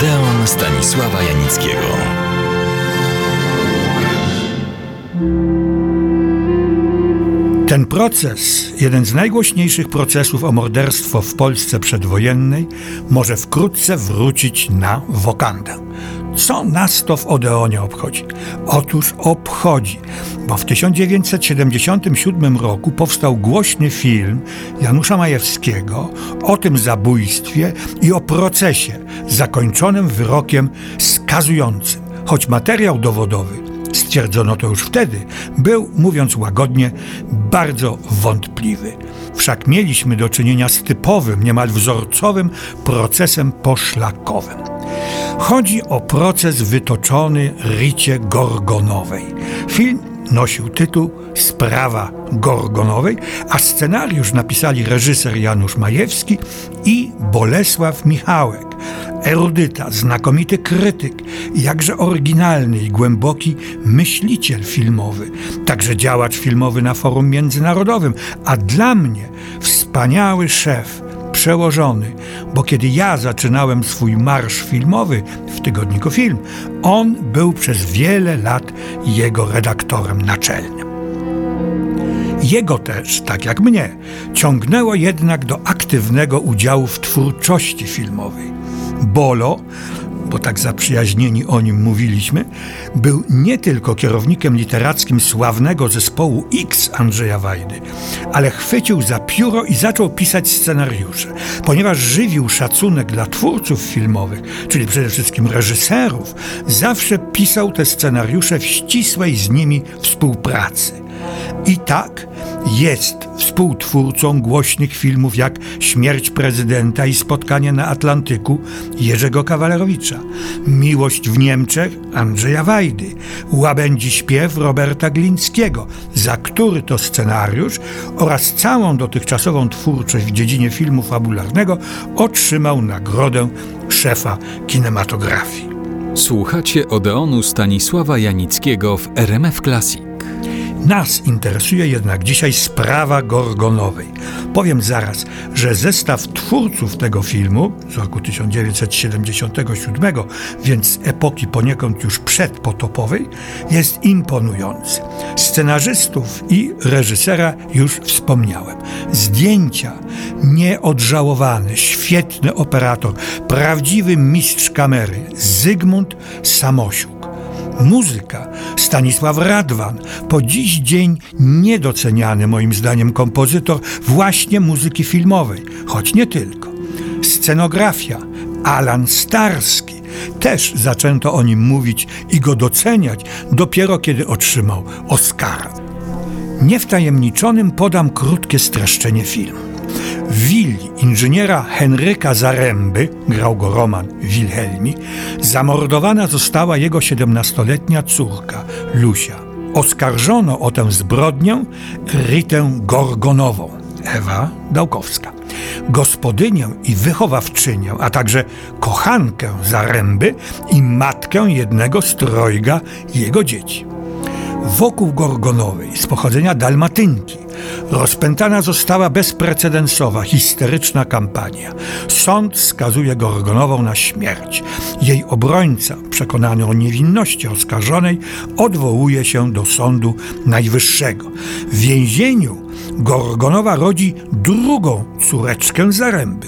Odeon Stanisława Janickiego. Ten proces, jeden z najgłośniejszych procesów o morderstwo w Polsce przedwojennej, może wkrótce wrócić na wokandę. Co nas to w Odeonie obchodzi? Otóż obchodzi, bo w 1977 roku powstał głośny film Janusza Majewskiego o tym zabójstwie i o procesie zakończonym wyrokiem skazującym, choć materiał dowodowy stwierdzono to już wtedy, był, mówiąc łagodnie, bardzo wątpliwy. Wszak mieliśmy do czynienia z typowym, niemal wzorcowym procesem poszlakowym. Chodzi o proces wytoczony Ricie Gorgonowej. Film nosił tytuł Sprawa Gorgonowej, a scenariusz napisali reżyser Janusz Majewski i Bolesław Michałek, erudyta, znakomity krytyk, jakże oryginalny i głęboki myśliciel filmowy, także działacz filmowy na forum międzynarodowym, a dla mnie wspaniały szef, przełożony, bo kiedy ja zaczynałem swój marsz filmowy w tygodniku Film, on był przez wiele lat jego redaktorem naczelnym. Jego też, tak jak mnie, ciągnęło jednak do aktywnego udziału w twórczości filmowej. Bolo, bo tak zaprzyjaźnieni o nim mówiliśmy, był nie tylko kierownikiem literackim sławnego zespołu X Andrzeja Wajdy, ale chwycił za pióro i zaczął pisać scenariusze. Ponieważ żywił szacunek dla twórców filmowych, czyli przede wszystkim reżyserów, zawsze pisał te scenariusze w ścisłej z nimi współpracy. I tak jest współtwórcą głośnych filmów jak Śmierć prezydenta i Spotkanie na Atlantyku Jerzego Kawalerowicza, Miłość w Niemczech Andrzeja Wajdy, Łabędzi śpiew Roberta Glińskiego, za który to scenariusz oraz całą dotychczasową twórczość w dziedzinie filmu fabularnego otrzymał nagrodę szefa kinematografii. Słuchacie Odeonu Stanisława Janickiego w RMF Classic. Nas interesuje jednak dzisiaj sprawa Gorgonowej. Powiem zaraz, że zestaw twórców tego filmu z roku 1977, więc epoki poniekąd już przedpotopowej, jest imponujący. Scenarzystów i reżysera już wspomniałem. Zdjęcia nieodżałowany, świetny operator, prawdziwy mistrz kamery Zygmunt Samosiuk. Muzyka Stanisław Radwan, po dziś dzień niedoceniany moim zdaniem kompozytor właśnie muzyki filmowej, choć nie tylko. Scenografia Alan Starski. Też zaczęto o nim mówić i go doceniać dopiero kiedy otrzymał Oscara. Niewtajemniczonym podam krótkie streszczenie filmu. Willi inżyniera Henryka Zaręby, grał go Roman Wilhelmi, zamordowana została jego 17-letnia córka Lusia. Oskarżono o tę zbrodnię Ritę Gorgonową, Ewa Dałkowska, gospodynię i wychowawczynię, a także kochankę Zaręby i matkę jednego z trojga jego dzieci. Wokół Gorgonowej z pochodzenia Dalmatynki rozpętana została bezprecedensowa, histeryczna kampania. Sąd skazuje Gorgonową na śmierć. Jej obrońca, przekonany o niewinności oskarżonej, odwołuje się do Sądu Najwyższego. W więzieniu Gorgonowa rodzi drugą córeczkę Zaręby.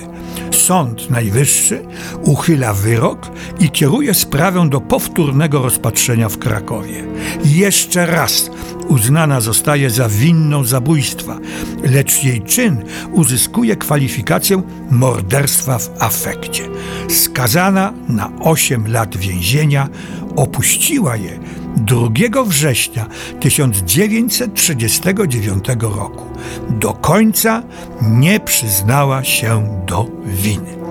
Sąd Najwyższy uchyla wyrok i kieruje sprawę do powtórnego rozpatrzenia w Krakowie. Jeszcze raz uznana zostaje za winną zabójstwa, lecz jej czyn uzyskuje kwalifikację morderstwa w afekcie. Skazana na 8 lat więzienia, opuściła je 2 września 1939 roku. Do końca nie przyznała się do winy.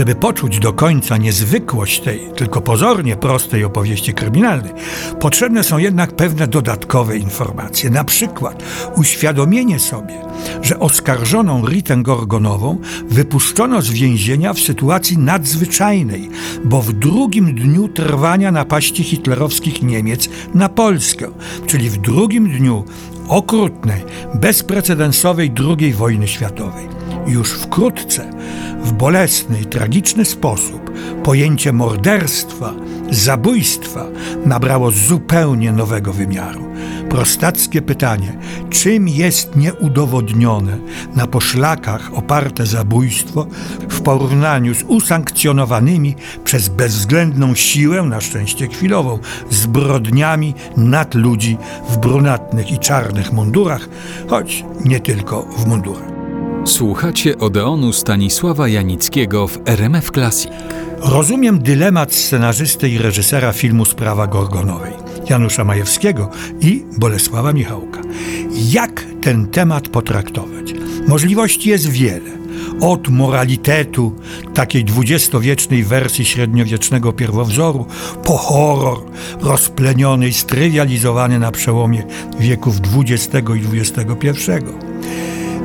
Żeby poczuć do końca niezwykłość tej, tylko pozornie prostej opowieści kryminalnej, potrzebne są jednak pewne dodatkowe informacje. Na przykład uświadomienie sobie, że oskarżoną Ritę Gorgonową wypuszczono z więzienia w sytuacji nadzwyczajnej, bo w drugim dniu trwania napaści hitlerowskich Niemiec na Polskę, czyli w drugim dniu okrutnej, bezprecedensowej II wojny światowej. Już wkrótce, w bolesny i tragiczny sposób, pojęcie morderstwa, zabójstwa nabrało zupełnie nowego wymiaru. Prostackie pytanie, czym jest nieudowodnione na poszlakach oparte zabójstwo w porównaniu z usankcjonowanymi przez bezwzględną siłę, na szczęście chwilową, zbrodniami nad ludzi w brunatnych i czarnych mundurach, choć nie tylko w mundurach. Słuchacie Odeonu Stanisława Janickiego w RMF Classic. Rozumiem dylemat scenarzysty i reżysera filmu Sprawa Gorgonowej, Janusza Majewskiego i Bolesława Michałka. Jak ten temat potraktować? Możliwości jest wiele. Od moralitetu, takiej dwudziestowiecznej wersji średniowiecznego pierwowzoru, po horror i strywializowany na przełomie wieków XX i XXI.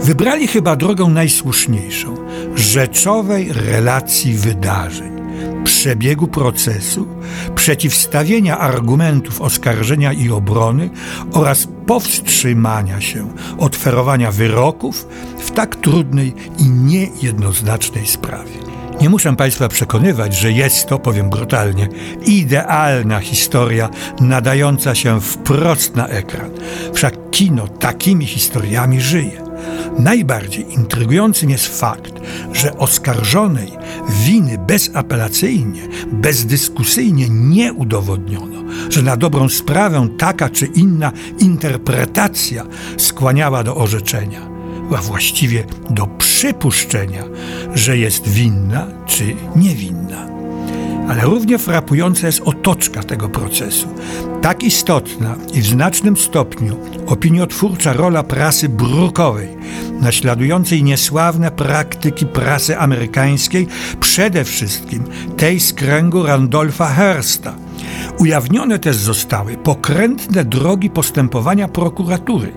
Wybrali chyba drogę najsłuszniejszą rzeczowej relacji wydarzeń przebiegu procesu, przeciwstawienia argumentów oskarżenia i obrony oraz powstrzymania się od ferowania wyroków w tak trudnej i niejednoznacznej sprawie. Nie muszę Państwa przekonywać, że jest to, powiem brutalnie, idealna historia nadająca się wprost na ekran. Wszak kino takimi historiami żyje. Najbardziej intrygującym jest fakt, że oskarżonej winy bezapelacyjnie, bezdyskusyjnie nie udowodniono, że na dobrą sprawę taka czy inna interpretacja skłaniała do orzeczenia, a właściwie do przypuszczenia, że jest winna czy niewinna. Ale równie frapująca jest otoczka tego procesu. Tak istotna i w znacznym stopniu opiniotwórcza rola prasy brukowej, naśladującej niesławne praktyki prasy amerykańskiej, przede wszystkim tej z kręgu Randolpha Hearsta. Ujawnione też zostały pokrętne drogi postępowania prokuratury,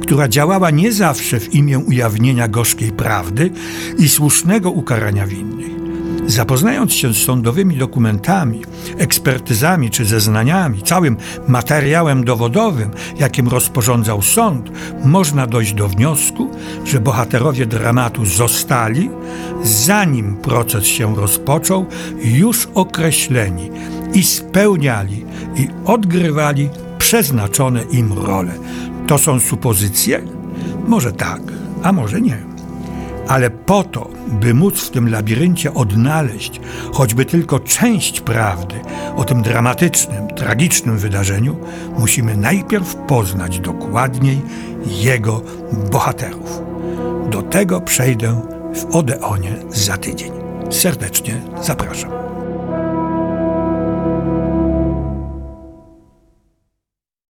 która działała nie zawsze w imię ujawnienia gorzkiej prawdy i słusznego ukarania winnych. Zapoznając się z sądowymi dokumentami, ekspertyzami czy zeznaniami, całym materiałem dowodowym, jakim rozporządzał sąd, można dojść do wniosku, że bohaterowie dramatu zostali, zanim proces się rozpoczął, już określeni i spełniali i odgrywali przeznaczone im role. To są supozycje? Może tak, a może nie ale po to, by móc w tym labiryncie odnaleźć choćby tylko część prawdy o tym dramatycznym, tragicznym wydarzeniu, musimy najpierw poznać dokładniej jego bohaterów. Do tego przejdę w Odeonie za tydzień. Serdecznie zapraszam.